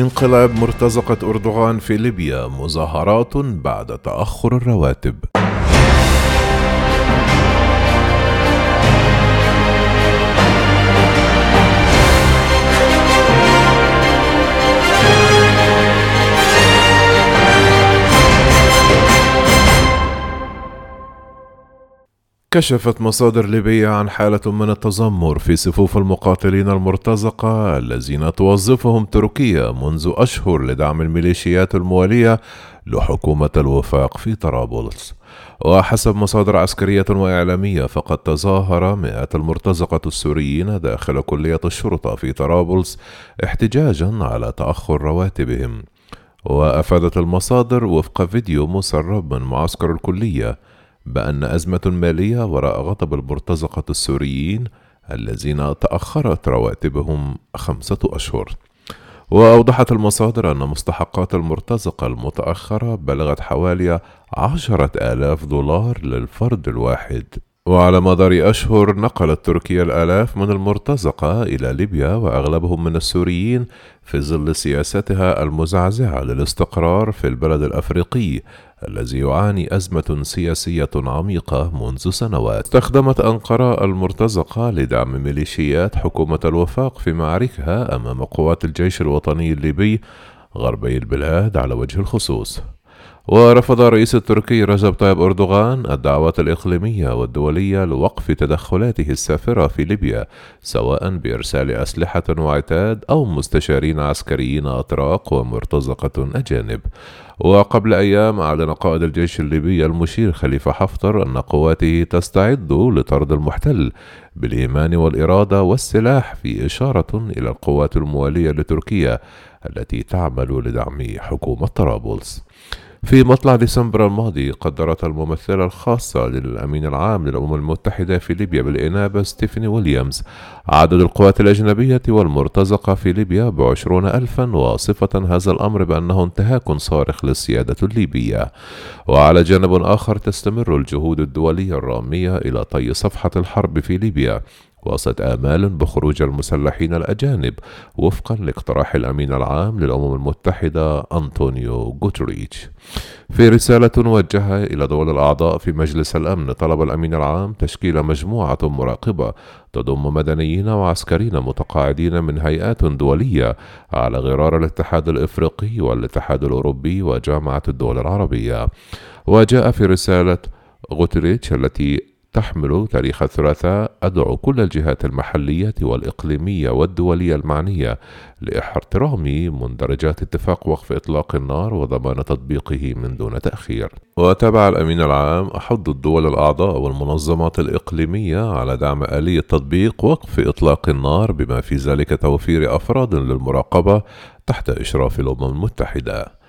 انقلاب مرتزقة أردوغان في ليبيا مظاهرات بعد تأخر الرواتب. كشفت مصادر ليبية عن حالة من التذمر في صفوف المقاتلين المرتزقة الذين توظفهم تركيا منذ أشهر لدعم الميليشيات الموالية لحكومة الوفاق في طرابلس. وحسب مصادر عسكرية وإعلامية فقد تظاهر مئات المرتزقة السوريين داخل كلية الشرطة في طرابلس احتجاجا على تأخر رواتبهم. وأفادت المصادر وفق فيديو مسرب من معسكر الكلية بأن أزمة مالية وراء غضب المرتزقة السوريين الذين تأخرت رواتبهم خمسة أشهر. وأوضحت المصادر أن مستحقات المرتزقة المتأخرة بلغت حوالي عشرة آلاف دولار للفرد الواحد. وعلى مدار أشهر نقلت تركيا الآلاف من المرتزقة إلى ليبيا وأغلبهم من السوريين في ظل سياستها المزعزعة للاستقرار في البلد الأفريقي الذي يعاني أزمة سياسية عميقة منذ سنوات. استخدمت أنقرة المرتزقة لدعم ميليشيات حكومة الوفاق في معاركها أمام قوات الجيش الوطني الليبي غربي البلاد على وجه الخصوص. ورفض الرئيس التركي رجب طيب أردوغان الدعوات الإقليمية والدولية لوقف تدخلاته السافرة في ليبيا سواء بإرسال أسلحة وعتاد أو مستشارين عسكريين أتراك ومرتزقة أجانب. وقبل أيام أعلن قائد الجيش الليبي المشير خليفة حفتر أن قواته تستعد لطرد المحتل بالإيمان والإرادة والسلاح في إشارة إلى القوات الموالية لتركيا التي تعمل لدعم حكومة طرابلس. في مطلع ديسمبر الماضي قدرت الممثلة الخاصة للأمين العام للأمم المتحدة في ليبيا بالإنابة ستيفاني ويليامز. عدد القوات الأجنبية والمرتزقة في ليبيا بعشرون ألفا وصفة هذا الأمر بأنه انتهاك صارخ للسيادة الليبية. وعلى جانب آخر تستمر الجهود الدولية الرامية إلى طي صفحة الحرب في ليبيا. وسط آمال بخروج المسلحين الأجانب وفقا لاقتراح الأمين العام للأمم المتحدة أنطونيو غوتريتش. في رسالة موجهة إلى دول الأعضاء في مجلس الأمن طلب الأمين العام تشكيل مجموعة مراقبة تضم مدنيين وعسكريين متقاعدين من هيئات دولية على غرار الاتحاد الإفريقي والاتحاد الأوروبي وجامعة الدول العربية. وجاء في رسالة غوتريتش التي تحمل تاريخ الثلاثاء أدعو كل الجهات المحلية والإقليمية والدولية المعنية لإحترام مندرجات اتفاق وقف إطلاق النار وضمان تطبيقه من دون تأخير. وتابع الأمين العام أحض الدول الأعضاء والمنظمات الإقليمية على دعم آلية تطبيق وقف إطلاق النار بما في ذلك توفير أفراد للمراقبة تحت إشراف الأمم المتحدة.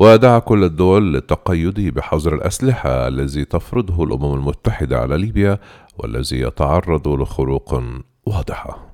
ودعا كل الدول للتقيد بحظر الأسلحة الذي تفرضه الأمم المتحدة على ليبيا والذي يتعرض لخروق واضحة.